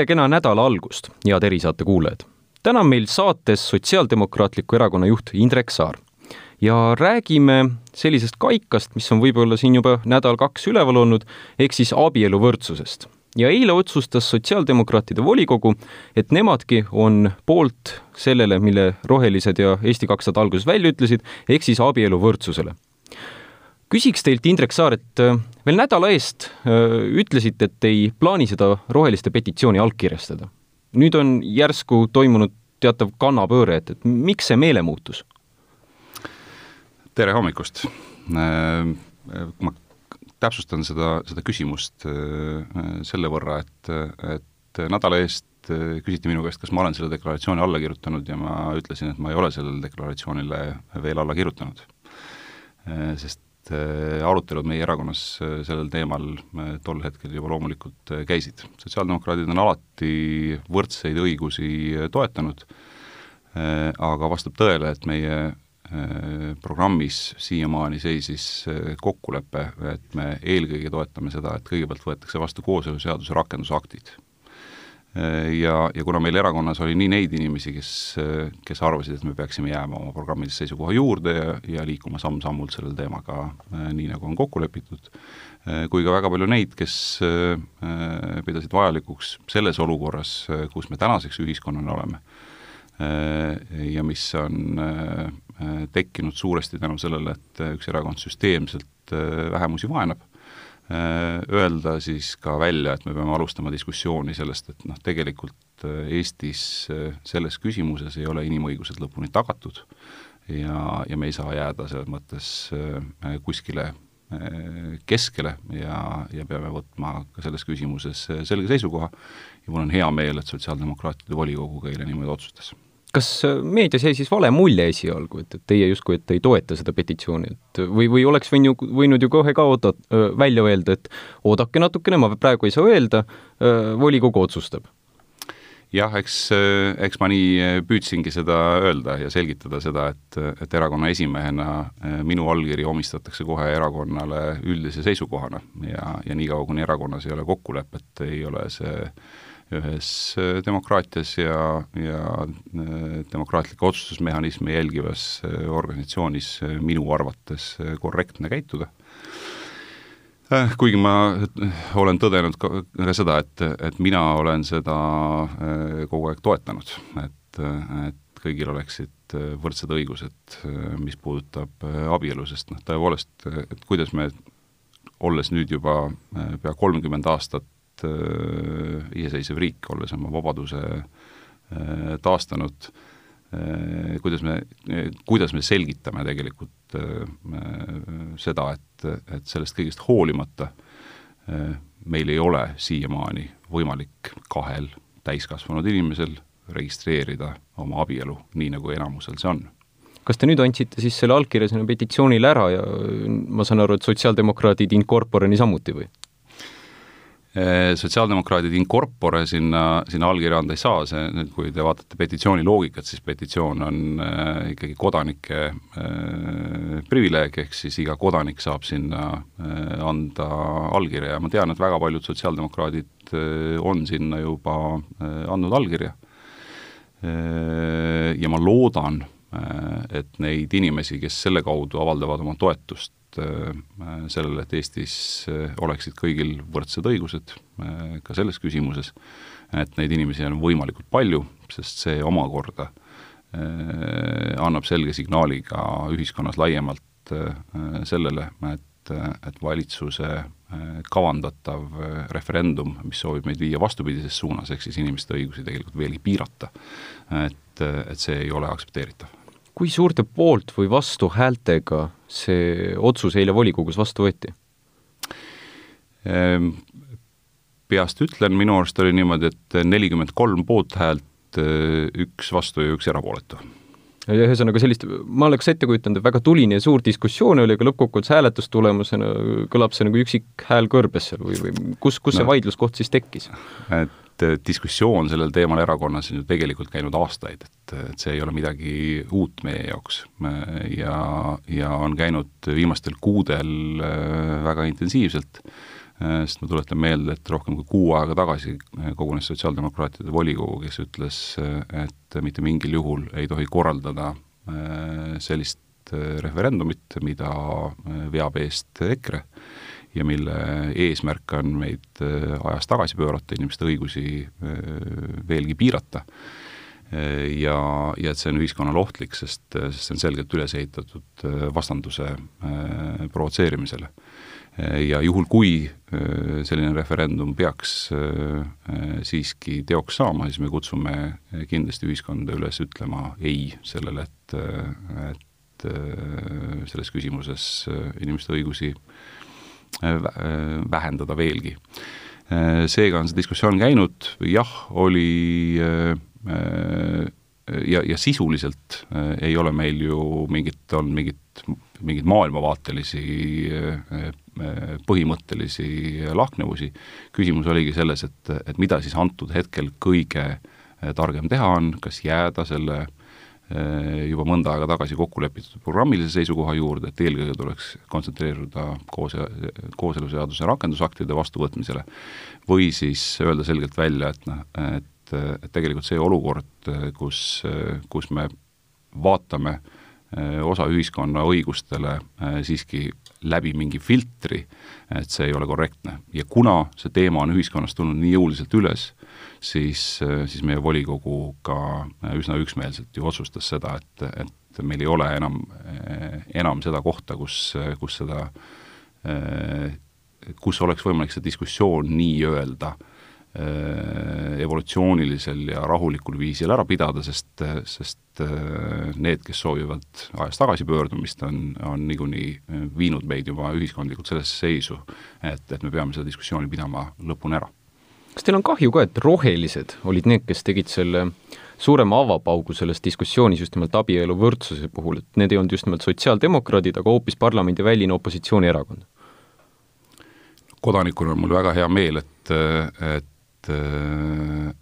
tere kena nädala algust, head erisaate kuulajad! täna on meil saates Sotsiaaldemokraatliku Erakonna juht Indrek Saar ja räägime sellisest kaikast, mis on võib-olla siin juba nädal-kaks üleval olnud, ehk siis abieluvõrdsusest. ja eile otsustas Sotsiaaldemokraatide volikogu, et nemadki on poolt sellele, mille Rohelised ja Eesti kakssada alguses välja ütlesid, ehk siis abieluvõrdsusele küsiks teilt, Indrek Saar, et äh, veel nädala eest äh, ütlesite, et ei plaani seda roheliste petitsiooni allkirjastada. nüüd on järsku toimunud teatav kannapööre, et, et miks see meelemuutus? tere hommikust! Äh, ma täpsustan seda, seda küsimust selle võrra, et, et nädala eest küsiti minu käest, kas ma olen selle deklaratsiooni alla kirjutanud ja ma ütlesin, et ma ei ole sellele deklaratsioonile veel alla kirjutanud. Sest et äh, arutelud meie erakonnas äh, sellel teemal äh, tol hetkel juba loomulikult käisid. sotsiaaldemokraadid on alati võrdseid õigusi toetanud, aga vastab tõele, et meie programmis siiamaani seisis kokkulepe, et me eelkõige toetame seda, et kõigepealt võetakse vastu kooseluseaduse rakendusaktid ja, ja kuna meil erakonnas oli nii neid inimesi, kes, kes arvasid, et me peaksime jääma oma programmilise seisukoha juurde ja, ja liikuma samm-sammult selle teemaga äh, nii, nagu on kokku lepitud, äh, kui ka väga palju neid, kes äh, pidasid vajalikuks selles olukorras, kus me tänaseks ühiskonnana oleme, ja mis on tekkinud suuresti tänu sellele, et üks erakond süsteemselt vähemusi vaenab, öelda siis ka välja, et me peame alustama diskussiooni sellest, et noh, tegelikult äh, Eestis äh, selles küsimuses ei ole inimõigused lõpuni tagatud ja, ja me ei saa jääda selles mõttes kuskile keskele ja, ja peame võtma ka selles küsimuses selge seisukoha. Ja mul on hea meel, et Sotsiaaldemokraatide volikogu ka eile niimoodi otsustas kas äh, meedias jäi siis vale mulje esialgu, et, et teie justkui, et ei toeta seda petitsiooni, et või, või oleks võin ju, võinud ju kohe ka oota-, välja öelda, et oodake natukene, ma praegu ei saa öelda, volikogu otsustab? jah, eks, eks ma nii püüdsingi seda öelda ja selgitada seda, et, et erakonna esimehena minu allkiri omistatakse kohe erakonnale üldise seisukohana ja, ja niikaua, kuni erakonnas ei ole kokkulepet, ei ole see ühes äh, demokraatias ja, ja äh, demokraatlikke otsustusmehhanisme jälgivas äh, organisatsioonis minu arvates korrektne käituda. kuigi ma olen tõdenud ka, ka seda, et, et mina olen seda kogu aeg toetanud, et, et kõigil oleksid võrdsed õigused, mis puudutab abielu, sest noh, tõepoolest, et kuidas me, olles nüüd juba pea kolmkümmend aastat äh, iseseisev riik, olles oma vabaduse äh, taastanud äh,, kuidas me, kuidas me selgitame tegelikult äh, seda, et, et sellest kõigest hoolimata äh, meil ei ole siiamaani võimalik kahel täiskasvanud inimesel registreerida oma abielu, nii nagu enamusel see on kas te nüüd andsite siis selle allkirja sinna petitsioonile ära ja ma saan aru, et sotsiaaldemokraadid in corpore niisamuti või? Äh, sotsiaaldemokraadid in corpore sinna, sinna allkirja anda ei saa, see nüüd, kui te vaatate petitsiooni loogikat, siis petitsioon on äh, ikkagi kodanike äh, privileeg, ehk siis iga kodanik saab sinna äh, anda allkirja ja ma tean, et väga paljud sotsiaaldemokraadid äh, on sinna juba äh, andnud allkirja äh,. Ja ma loodan äh,, et neid inimesi, kes selle kaudu avaldavad oma toetust Äh, sellele, et Eestis äh, oleksid kõigil võrdsed õigused äh, ka selles küsimuses, et neid inimesi on võimalikult palju, sest see omakorda annab selge signaali ka ühiskonnas laiemalt sellele, et, et valitsuse kavandatav referendum, mis soovib meid viia vastupidises suunas, ehk siis inimeste õigusi tegelikult veelgi piirata, et, et see ei ole aktsepteeritav. Kui suurte poolt või vastuhäältega see otsus eile volikogus vastu võeti? Ehm, peast ütlen, minu arust oli niimoodi, et nelikümmend kolm poolthäält, üks vastu ja üks erapooletu ühesõnaga sellist, ma oleks ette kujutanud, et väga tuline ja suur diskussioon oli, aga lõppkokkuvõttes hääletustulemusena kõlab see nagu üksik hääl kõrbes seal või, või kus, kus no, see vaidluskoht siis tekkis? et et diskussioon sellel teemal erakonnas on ju tegelikult käinud aastaid, et, et see ei ole midagi uut meie jaoks. ja, ja on käinud viimastel kuudel äh, väga intensiivselt, sest ma tuletan meelde, et rohkem kui kuu aega tagasi kogunes Sotsiaaldemokraatide volikogu, kes ütles, et mitte mingil juhul ei tohi korraldada sellist referendumit, mida veab eest EKRE ja mille eesmärk on meid ajas tagasi pöörata, inimeste õigusi veelgi piirata. Ja, ja et see on ühiskonnale ohtlik, sest, sest see on selgelt üles ehitatud vastanduse provotseerimisele. Ja juhul, kui äh, selline referendum peaks äh, siiski teoks saama, siis me kutsume kindlasti ühiskonda üles ütlema ei sellele, et, et äh, selles küsimuses inimeste õigusi vähendada veelgi. seega on see diskussioon käinud, jah, oli ja, ja sisuliselt ei ole meil ju mingit, on mingit, mingeid maailmavaatelisi põhimõttelisi lahknevusi, küsimus oligi selles, et, et mida siis antud hetkel kõige targem teha on, kas jääda selle eh, juba mõnda aega tagasi kokku lepitud programmilise seisukoha juurde, et eelkõige tuleks kontsentreeruda koos, kooseluseaduse rakendusaktide vastuvõtmisele, või siis öelda selgelt välja, et noh, et, et tegelikult see olukord, kus, kus me vaatame osa ühiskonna õigustele siiski läbi mingi filtri, et see ei ole korrektne. ja kuna see teema on ühiskonnas tulnud nii jõuliselt üles, siis, siis meie volikogu ka üsna üksmeelselt ju otsustas seda, et, et meil ei ole enam, enam seda kohta, kus, kus seda, kus oleks võimalik see diskussioon nii-öelda äh, evolutsioonilisel ja rahulikul viisil ära pidada, sest, sest äh, need, kes soovivad ajas tagasipöördumist, on, on niikuinii äh, viinud meid juba ühiskondlikult sellesse seisu, et, et me peame seda diskussiooni pidama lõpuni ära. kas teil on kahju ka, et rohelised olid need, kes tegid selle suurema avapaugu selles diskussioonis just nimelt abielu võrdsuse puhul, et need ei olnud just nimelt sotsiaaldemokraadid, aga hoopis parlamendiväline opositsioonierakond? kodanikuna on mul väga hea meel, et, et et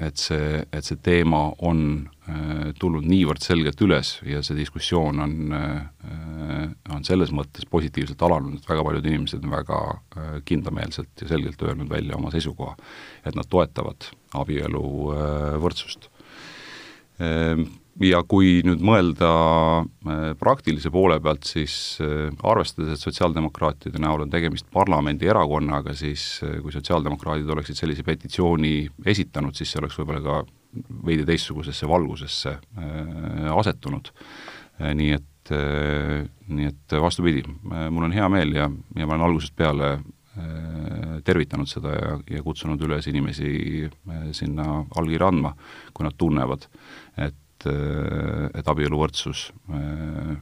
et see, et see teema on äh, tulnud niivõrd selgelt üles ja see diskussioon on, äh, on selles mõttes positiivselt alanenud, et väga paljud inimesed on väga äh, kindlameelselt ja selgelt öelnud välja oma seisukoha, et nad toetavad abielu võrdsust. Ehm, ja kui nüüd mõelda äh, praktilise poole pealt, siis äh, arvestades, et sotsiaaldemokraatide näol on tegemist parlamendierakonnaga, siis äh, kui sotsiaaldemokraadid oleksid sellise petitsiooni esitanud, siis see oleks võib-olla ka veidi teistsugusesse valgusesse asetunud. nii et, nii et vastupidi, mul on hea meel ja, ja ma olen algusest peale tervitanud seda ja, ja kutsunud üles inimesi sinna allkirja andma, kui nad tunnevad, et et, et abieluvõrdsus äh,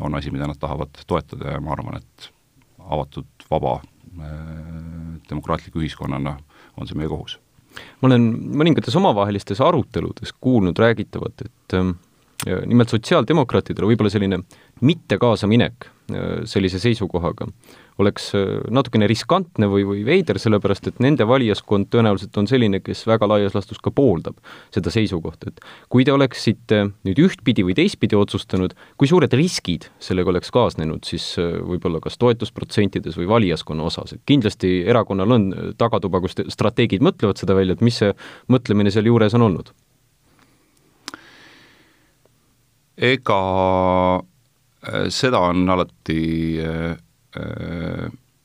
on asi, mida nad tahavad toetada ja ma arvan, et avatud, vaba äh, demokraatliku ühiskonnana on see meie kohus. ma olen mõningates omavahelistes aruteludes kuulnud räägitavat, et nimelt sotsiaaldemokraatidele võib-olla selline mitte kaasaminek äh, sellise seisukohaga oleks äh, natukene riskantne või, või veider, sellepärast et nende valijaskond tõenäoliselt on selline, kes väga laias laastus ka pooldab seda seisukohta, et kui te oleksite nüüd ühtpidi või teistpidi otsustanud, kui suured riskid sellega oleks kaasnenud siis äh, võib-olla kas toetusprotsentides või valijaskonna osas, et kindlasti erakonnal on tagatuba, kus strateegid mõtlevad seda välja, et mis see mõtlemine seal juures on olnud? ega äh, seda on alati Äh,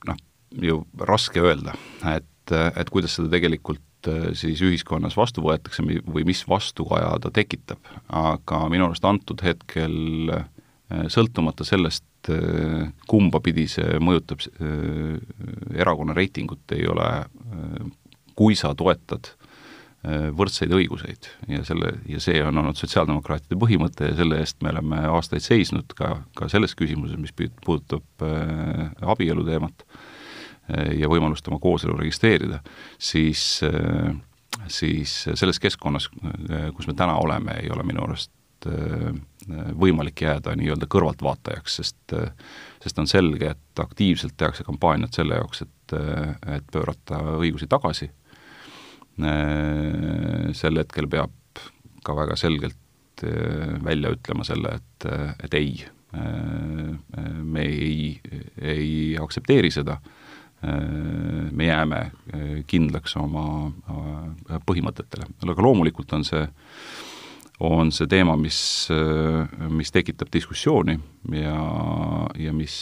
noh, ju raske öelda, et, et kuidas seda tegelikult äh, siis ühiskonnas vastu võetakse või mis vastukaja ta tekitab. aga minu arust antud hetkel äh, sõltumata sellest, kumba pidi see mõjutab erakonna reitingut, ei ole, kui sa toetad Äh, võrdseid õiguseid. Ja selle, ja see on olnud sotsiaaldemokraatide põhimõte ja selle eest me oleme aastaid seisnud ka, ka selles küsimuses, mis puudutab äh, abielu teemat äh, ja võimalust oma kooselu registreerida, siis äh,, siis selles keskkonnas, äh, kus me täna oleme, ei ole minu arust äh, võimalik jääda nii-öelda kõrvaltvaatajaks, sest sest on selge, et aktiivselt tehakse kampaaniat selle jaoks, et, et pöörata õigusi tagasi. Äh, sel hetkel peab ka väga selgelt äh, välja ütlema selle, et, et ei, äh, me ei, ei aktsepteeri seda. Me jääme kindlaks oma põhimõtetele, aga loomulikult on see on see teema, mis, mis tekitab diskussiooni ja, ja mis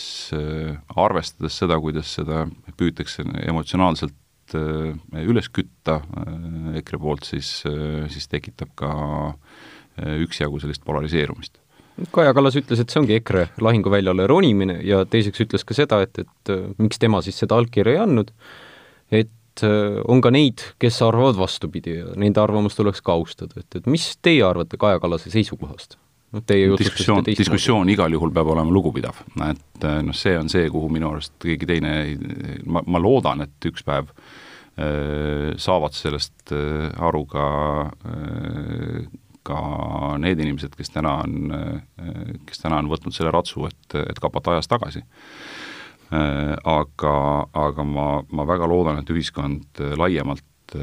arvestades seda, kuidas seda püütakse emotsionaalselt üles kütta EKRE poolt, siis, siis tekitab ka üksjagu sellist polariseerumist. Kaja Kallas ütles, et see ongi EKRE lahinguväljale ronimine ja teiseks ütles ka seda, et, et miks tema siis seda allkirja ei andnud, et on ka neid, kes arvavad vastupidi ja nende arvamust tuleks ka austada, et, et mis teie arvate Kaja Kallase seisukohast? Noh, teie diskussioon, diskussioon igal juhul peab olema lugupidav, et äh, noh, see on see, kuhu minu arust keegi teine, ma, ma loodan, et üks päev äh, saavad sellest äh, aru ka äh, ka need inimesed, kes täna on, kes täna on võtnud selle ratsu, et, et kapata ajas tagasi. Aga, aga ma, ma väga loodan, et ühiskond laiemalt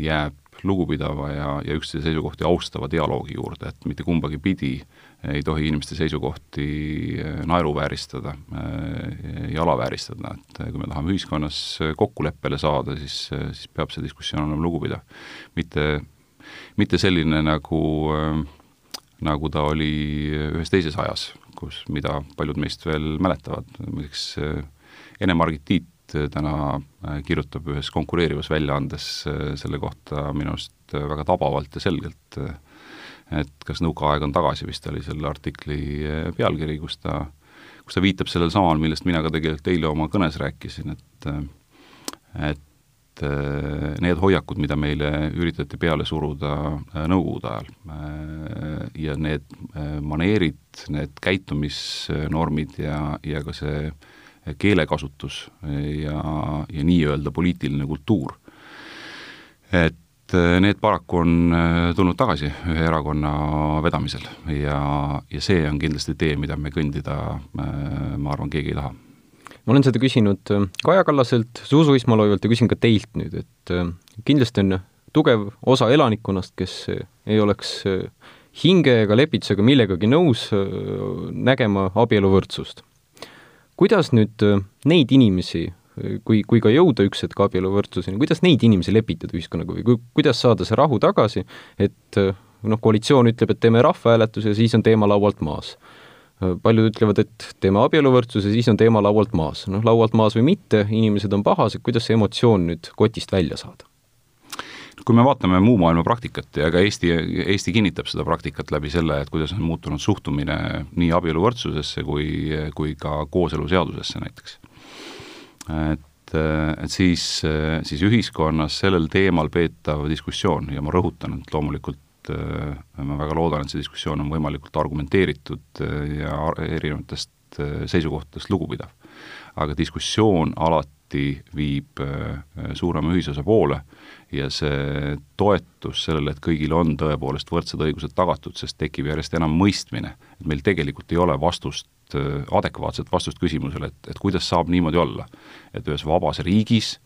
jääb lugupidava ja, ja üksteise seisukohti austava dialoogi juurde, et mitte kumbagi pidi ei tohi inimeste seisukohti naeruvääristada ja alavääristada, et kui me tahame ühiskonnas kokkuleppele saada, siis, siis peab see diskussioon olema lugupidav. mitte mitte selline, nagu, nagu ta oli ühes teises ajas, kus, mida paljud meist veel mäletavad, äh, Ene-Margit Tiit täna äh, kirjutab ühes konkureerivas väljaandes selle kohta minu arust väga tabavalt ja selgelt, et kas nõukaaeg on tagasi, vist oli selle artikli pealkiri, kus ta, kus ta viitab sellele samale, millest mina ka tegelikult eile oma kõnes rääkisin, et et äh, need hoiakud, mida meile üritati peale suruda äh, Nõukogude ajal äh, ja need maneerid, need käitumisnormid ja, ja ka see keelekasutus ja, ja nii-öelda poliitiline kultuur, et need paraku on tulnud tagasi ühe erakonna vedamisel ja, ja see on kindlasti tee, mida me kõndida, ma arvan, keegi ei taha ma olen seda küsinud äh, Kaja Kallaselt, Zuzu Ismaloivalt ja küsin ka teilt nüüd, et äh, kindlasti on tugev osa elanikkonnast, kes äh, ei oleks hinge ega lepitusega millegagi nõus nägema abieluvõrdsust. Kuidas nüüd neid inimesi, kui, kui ka jõuda üks hetk abieluvõrdsuseni, kuidas neid inimesi lepitada ühiskonnaga või kui, kuidas saada see rahu tagasi, et noh, koalitsioon ütleb, et teeme rahvahääletuse ja siis on teema laualt maas paljud ütlevad, et teeme abieluvõrdsuse, siis on teema laualt maas. noh, laualt maas või mitte, inimesed on pahased, kuidas see emotsioon nüüd kotist välja saada? Kui me vaatame muu maailma praktikat ja ka Eesti, Eesti kinnitab seda praktikat läbi selle, et kuidas on muutunud suhtumine nii abieluvõrdsusesse kui, kui ka kooseluseadusesse näiteks. et, et siis, siis ühiskonnas sellel teemal peetav diskussioon ja ma rõhutan, et loomulikult ma väga loodan, et see diskussioon on võimalikult argumenteeritud ja erinevatest seisukohtadest lugupidav. aga diskussioon alati viib suurema ühisosa poole ja see toetus sellele, et kõigil on tõepoolest võrdsed õigused tagatud, sest tekib järjest enam mõistmine, et meil tegelikult ei ole vastust, adekvaatset vastust küsimusele, et, et kuidas saab niimoodi olla, et ühes vabas riigis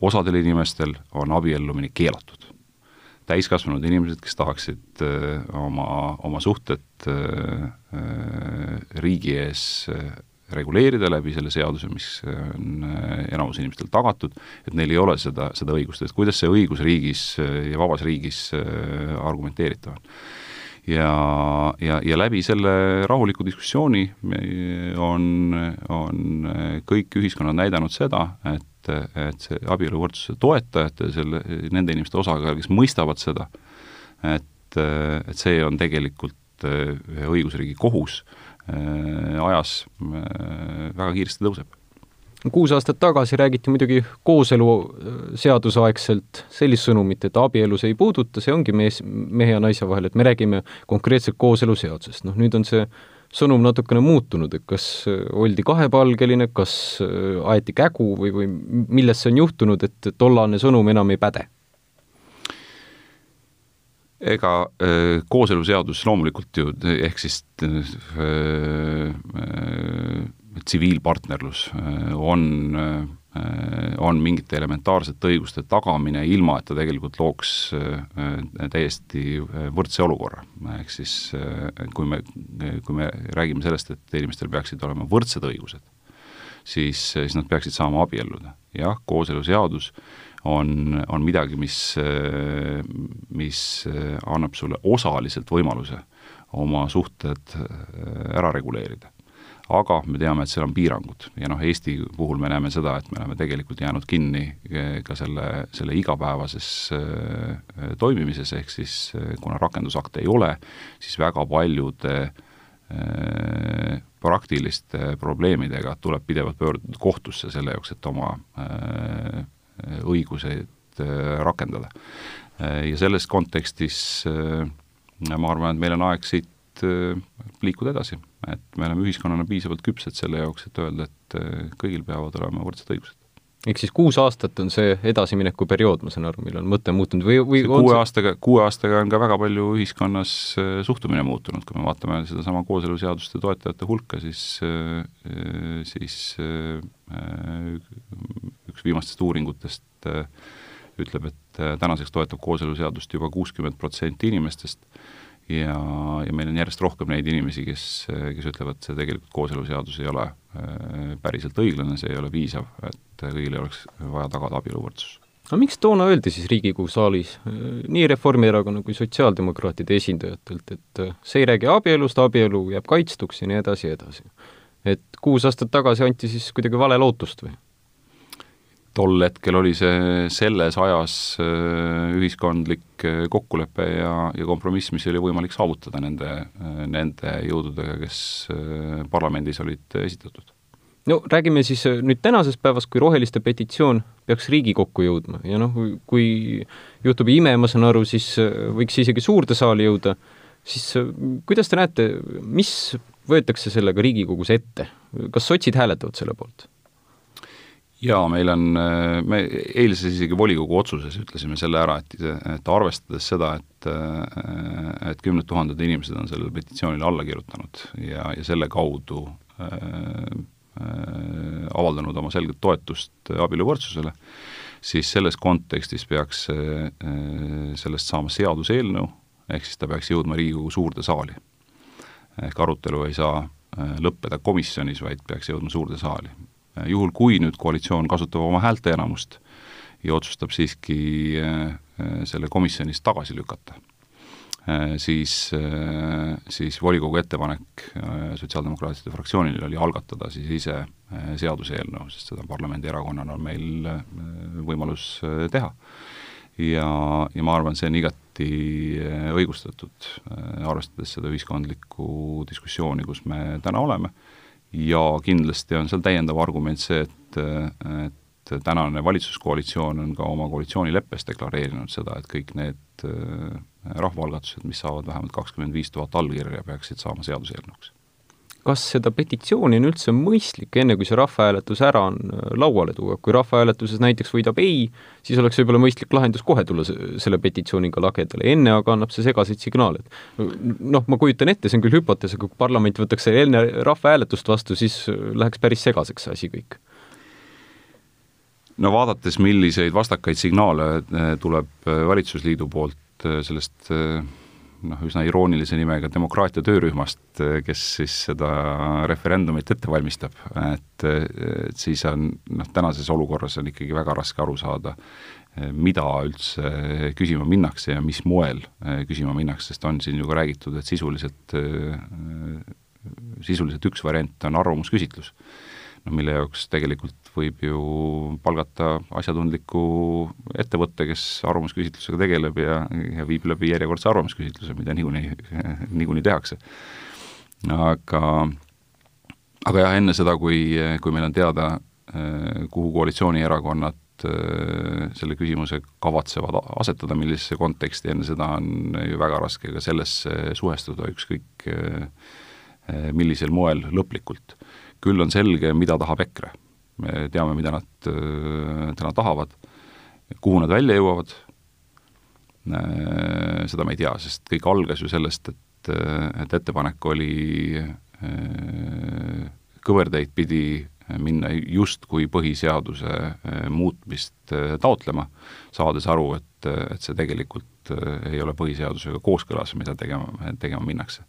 osadel inimestel on abiellumine keelatud. Täiskasvanud inimesed, kes tahaksid öö, äh, oma, oma suhted öö, äh, riigi ees äh, reguleerida läbi selle seaduse, mis on enamus inimestel tagatud, et neil ei ole seda, seda õigust, et kuidas see õigusriigis ja vabas riigis argumenteeritav on. ja, ja, ja läbi selle rahuliku diskussiooni on, on kõik ühiskonnad näidanud seda, et et, et see abieluvõrdsuse toetajate, selle, nende inimeste osakaal, kes mõistavad seda, et, et see on tegelikult ühe õigusriigi kohus, ajas väga kiiresti tõuseb kuus aastat tagasi räägiti muidugi kooseluseadusaegselt sellist sõnumit, et abielus ei puuduta, see ongi mees, mehe ja naise vahel, et me räägime konkreetselt kooseluseadusest, noh nüüd on see sõnum natukene muutunud, et kas äh, oldi kahepalgeline, kas äh, aeti kägu või, või milles see on juhtunud, et tollane sõnum enam ei päde? Ega äh, kooseluseadus loomulikult ju, ehk siis tsiviilpartnerlus on Äh, on mingite elementaarsete õiguste tagamine, ilma et ta tegelikult looks äh, täiesti äh, võrdse olukorra. ehk siis kui me, kui me räägime sellest, et inimestel peaksid olema võrdsed õigused, siis, siis nad peaksid saama abielluda. jah, kooseluseadus on, on midagi, mis, mis annab sulle osaliselt võimaluse oma suhted ära reguleerida. Aga me teame, et seal on piirangud ja noh, Eesti puhul me näeme seda, et me oleme tegelikult jäänud kinni ka selle, selle igapäevases äh, toimimises, ehk siis äh, kuna rakendusakte ei ole, siis väga paljude äh, praktiliste probleemidega tuleb pidevalt pöörduda kohtusse selle jaoks, et oma õiguseid rakendada. ja selles kontekstis ma arvan, et meil on aeg siit liikuda edasi et me oleme ühiskonnana piisavalt küpsed selle jaoks, et öelda, et äh, kõigil peavad olema võrdsed õigused. Ehk siis kuus aastat on see edasimineku periood, ma saan aru, millal mõte muutunud või, või kuue see... aastaga, kuue aastaga on ka väga palju ühiskonnas äh, suhtumine muutunud, kui me vaatame sedasama kooseluseaduste toetajate hulka, siis, äh, siis üks viimastest uuringutest ütleb, et tänaseks toetab kooseluseadust juba kuuskümmend protsenti inimestest ja, ja meil on järjest rohkem neid inimesi, kes, kes ütlevad, see tegelikult kooseluseadus ei ole äh, päriselt õiglane, see ei ole piisav, et kõigile oleks vaja tagada abieluvõrdsus. aga miks toona öeldi siis Riigikogu saalis äh, nii Reformierakonna kui sotsiaaldemokraatide esindajatelt, et äh, see ei räägi abielust, abielu jääb kaitstuks ja nii edasi ja edasi? et kuus aastat tagasi anti siis kuidagi vale lootust või? tol hetkel oli see selles ajas äh, ühiskondlik kokkulepe ja, ja kompromiss, mis oli võimalik saavutada nende, nende jõududega, kes parlamendis olid esitatud. No räägime siis nüüd tänasest päevast, kui roheliste petitsioon peaks Riigikokku jõudma. Ja noh, kui juhtub ime, ma saan aru, siis võiks isegi suurde saali jõuda, siis kuidas te näete, mis võetakse sellega Riigikogus ette, kas sotsid hääletavad selle poolt? jaa, meil on, me eilses isegi volikogu otsuses ütlesime selle ära, et, et arvestades seda, et et kümned tuhanded inimesed on sellele petitsioonile alla kirjutanud ja, ja selle kaudu äh, äh, avaldanud oma selget toetust abieluvõrdsusele, siis selles kontekstis peaks äh, sellest saama seaduseelnõu, ehk siis ta peaks jõudma Riigikogu suurde saali. ehk arutelu ei saa äh, lõppeda komisjonis, vaid peaks jõudma suurde saali Äh, juhul, kui nüüd koalitsioon kasutab oma häälteenamust ja otsustab siiski äh, äh, selle komisjonis tagasi lükata, siis, siis volikogu ettepanek Sotsiaaldemokraatide fraktsioonil oli algatada siis ise seaduseelnõu, sest seda parlamendierakonnana on meil võimalus teha. ja, ja ma arvan, see on igati õigustatud, arvestades seda ühiskondlikku diskussiooni, kus me täna oleme ja kindlasti on seal täiendav argument see, et, et tänane valitsuskoalitsioon on ka oma koalitsioonileppes deklareerinud seda, et kõik need äh, rahvaalgatused, mis saavad vähemalt kakskümmend viis tuhat allkirja, peaksid saama seaduseelnõuks. Kas seda petitsiooni on üldse mõistlik, enne kui see rahvahääletus ära on, äh, lauale tuua, kui rahvahääletuses näiteks võidab ei, siis oleks võib-olla mõistlik lahendus kohe tulla selle petitsiooniga lagedale, enne aga annab see segaseid signaale, et noh, ma kujutan ette, see on küll hüpotees, aga kui parlament võtaks enne rahvahääletust vastu, siis äh, läheks päris segaseks see asi kõik no vaadates, milliseid vastakaid signaale äh, tuleb valitsusliidu poolt sellest noh, üsna iroonilise nimega demokraatia töörühmast, kes siis seda referendumit ette valmistab, et, et siis on noh, tänases olukorras on ikkagi väga raske aru saada, mida üldse küsima minnakse ja mis moel küsima minnakse, sest on siin ju ka räägitud, et sisuliselt, sisuliselt üks variant on arvamusküsitlus noh, mille jaoks tegelikult võib ju palgata asjatundliku ettevõtte, kes arvamusküsitlusega tegeleb ja, ja viib läbi järjekordse arvamusküsitluse, mida niikuinii, niikuinii tehakse. aga, aga jah, enne seda, kui, kui meil on teada, kuhu koalitsioonierakonnad selle küsimuse kavatsevad asetada, millisesse konteksti, enne seda on ju väga raske ka sellesse suhestuda, ükskõik millisel moel lõplikult küll on selge, mida tahab EKRE. me teame, mida nad äh, täna tahavad, kuhu nad välja jõuavad, äh, seda me ei tea, sest kõik algas ju sellest, et, äh, et ettepanek oli kõverteid pidi minna justkui põhiseaduse muutmist taotlema, saades aru, et, et see tegelikult ei ole põhiseadusega kooskõlas, mida tegema, tegema minnakse.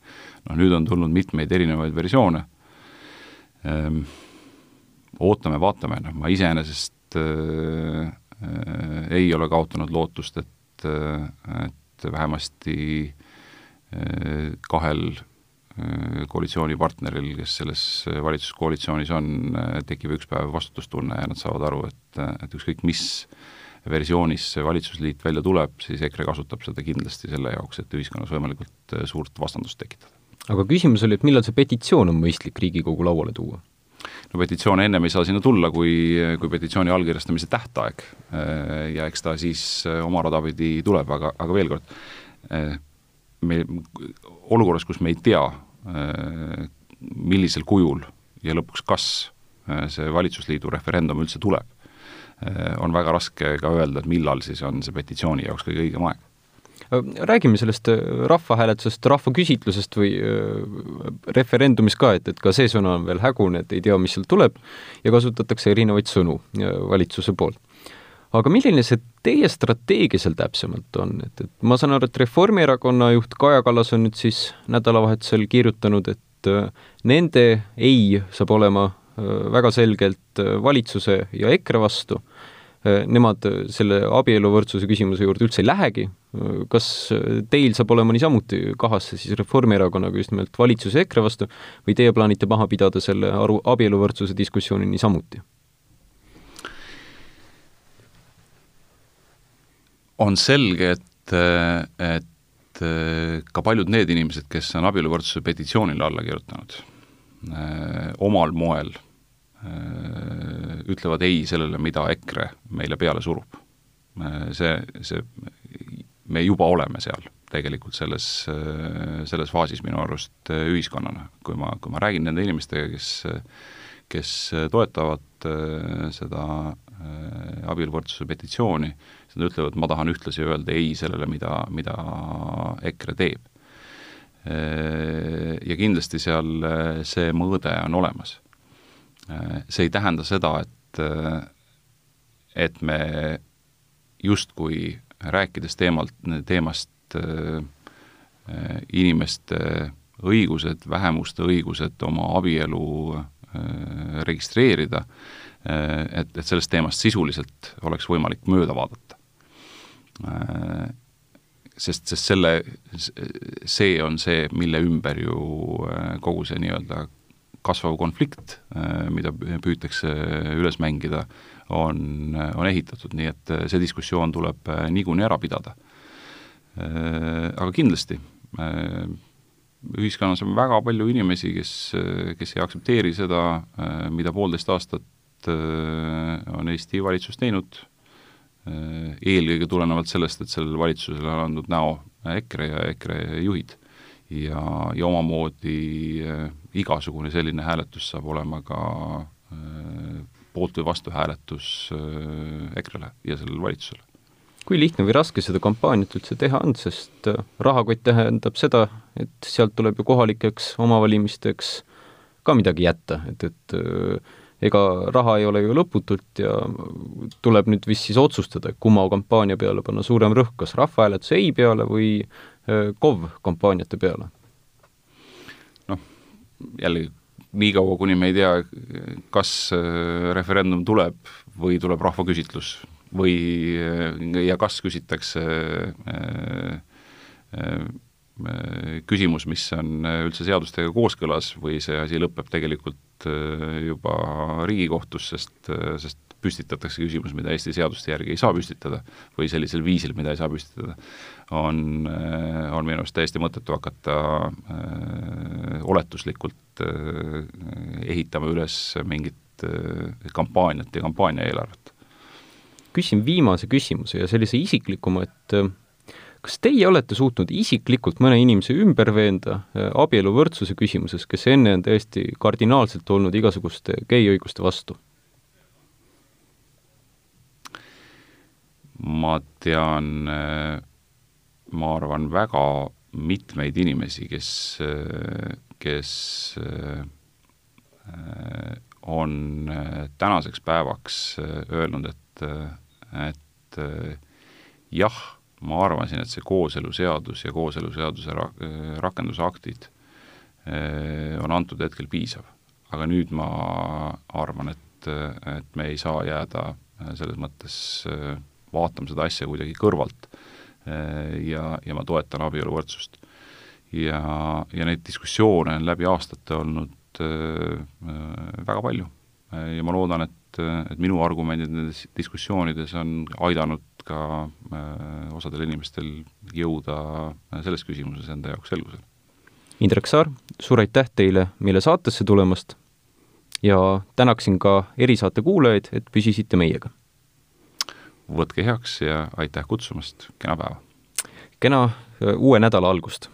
noh, nüüd on tulnud mitmeid erinevaid versioone Ehm, ootame-vaatame, noh ma iseenesest äh, äh, ei ole kaotanud lootust, et, et vähemasti äh, kahel äh, koalitsioonipartneril, kes selles valitsuskoalitsioonis on, tekib üks päev vastutustunne ja nad saavad aru, et, et ükskõik mis versioonis see valitsusliit välja tuleb, siis EKRE kasutab seda kindlasti selle jaoks, et ühiskonnas võimalikult suurt vastandust tekitada. Aga küsimus oli, et millal see petitsioon on mõistlik Riigikogu lauale tuua? no petitsioon ennem ei saa sinna tulla, kui, kui petitsiooni allkirjastamise tähtaeg ja eks ta siis oma rada pidi tuleb, aga, aga veel kord, me olukorras, kus me ei tea, millisel kujul ja lõpuks kas see valitsusliidu referendum üldse tuleb, on väga raske ka öelda, et millal siis on see petitsiooni jaoks kõige õigem aeg räägime sellest äh, rahvahääletusest, rahvaküsitlusest või äh, referendumist ka, et, et ka see sõna on veel hägune, et ei tea, mis sealt tuleb ja kasutatakse erinevaid sõnu äh, valitsuse poolt. aga milline see teie strateegia seal täpsemalt on, et, et ma saan aru, et Reformierakonna juht Kaja Kallas on nüüd siis nädalavahetusel kirjutanud, et nende ei saab olema väga selgelt valitsuse ja EKRE vastu Äh, nemad äh, selle abieluvõrdsuse küsimuse juurde üldse ei lähegi. Kas teil saab olema niisamuti kahasse siis Reformierakonnaga just nimelt valitsuse EKRE vastu või teie plaanite maha pidada selle aru, abieluvõrdsuse diskussiooni niisamuti? on selge, et, et ka paljud need inimesed, kes on abieluvõrdsuse petitsioonile alla kirjutanud, omal moel ütlevad ei sellele, mida EKRE meile peale surub. See, see, me juba oleme seal tegelikult selles, äh, selles faasis minu arust ühiskonnana, kui ma, kui ma räägin nende inimestega, kes kes toetavad seda abieluvõrdsuse petitsiooni, siis nad ütlevad, ma tahan ühtlasi öelda ei sellele, mida, mida EKRE teeb. Ja kindlasti seal see mõõde on olemas Äh, see ei tähenda seda, et, äh, et me justkui rääkides teemalt, teemast äh, inimeste õigused, vähemuste õigused oma abielu registreerida, et, et sellest teemast sisuliselt oleks võimalik mööda vaadata. Sest, sest selle, see on see, mille ümber ju kogu see nii-öelda kasvav konflikt, äh, mida püütakse üles mängida, on, on ehitatud, nii et äh, see diskussioon tuleb äh, niikuinii ära pidada. Aga kindlasti, ühiskonnas on väga palju inimesi, kes, kes ei aktsepteeri seda, mida poolteist aastat on Eesti valitsus teinud, eelkõige tulenevalt sellest, et sellele valitsusele on andnud näo EKRE ja EKRE juhid ja, ja omamoodi igasugune selline hääletus saab olema ka äh, poolt- või vastuhääletus äh, EKRE-le ja sellele valitsusele. kui lihtne või raske seda kampaaniat üldse teha on, sest rahakott tähendab seda, et sealt tuleb ju kohalikeks omavalimisteks ka midagi jätta, et, et ega raha ei ole ju lõputult ja tuleb nüüd vist siis otsustada, kumma kampaania peale panna suurem rõhk, kas rahvahääletuse ei peale või KOV kampaaniate peale. Jällegi niikaua, kuni me ei tea, kas referendum tuleb või tuleb rahvaküsitlus või, ja kas küsitakse küsimus, mis on üldse seadustega kooskõlas või see asi lõpeb tegelikult juba Riigikohtus, sest, sest püstitatakse küsimus, mida Eesti seaduste järgi ei saa püstitada või sellisel viisil, mida ei saa püstitada, on, on minu arust täiesti mõttetu hakata äh, oletuslikult äh, ehitama üles mingit äh, kampaaniat ja kampaaniaeelarvet. küsin viimase küsimuse ja sellise isiklikuma, et äh, kas teie olete suutnud isiklikult mõne inimese ümber veenda äh, abieluvõrdsuse küsimuses, kes enne on tõesti kardinaalselt olnud igasuguste geiõiguste vastu? ma tean, ma arvan, väga mitmeid inimesi, kes, kes on tänaseks päevaks öelnud, et, et jah, ma arvasin, et see kooseluseadus ja kooseluseaduse ra-, rakendusaktid on antud hetkel piisav. aga nüüd ma arvan, et, et me ei saa jääda selles mõttes vaatama seda asja kuidagi kõrvalt ja, ja ma toetan abieluvõrdsust. ja, ja neid diskussioone on läbi aastate olnud väga palju ja ma loodan, et, et minu argumendid nendes diskussioonides on aidanud ka äh, osadel inimestel jõuda selles küsimuses enda jaoks selgusele. Indrek Saar, suur aitäh teile meile saatesse tulemast ja tänaksin ka erisaate kuulajaid, et püsisite meiega võtke heaks ja aitäh kutsumast, kena päeva! kena uue nädala algust!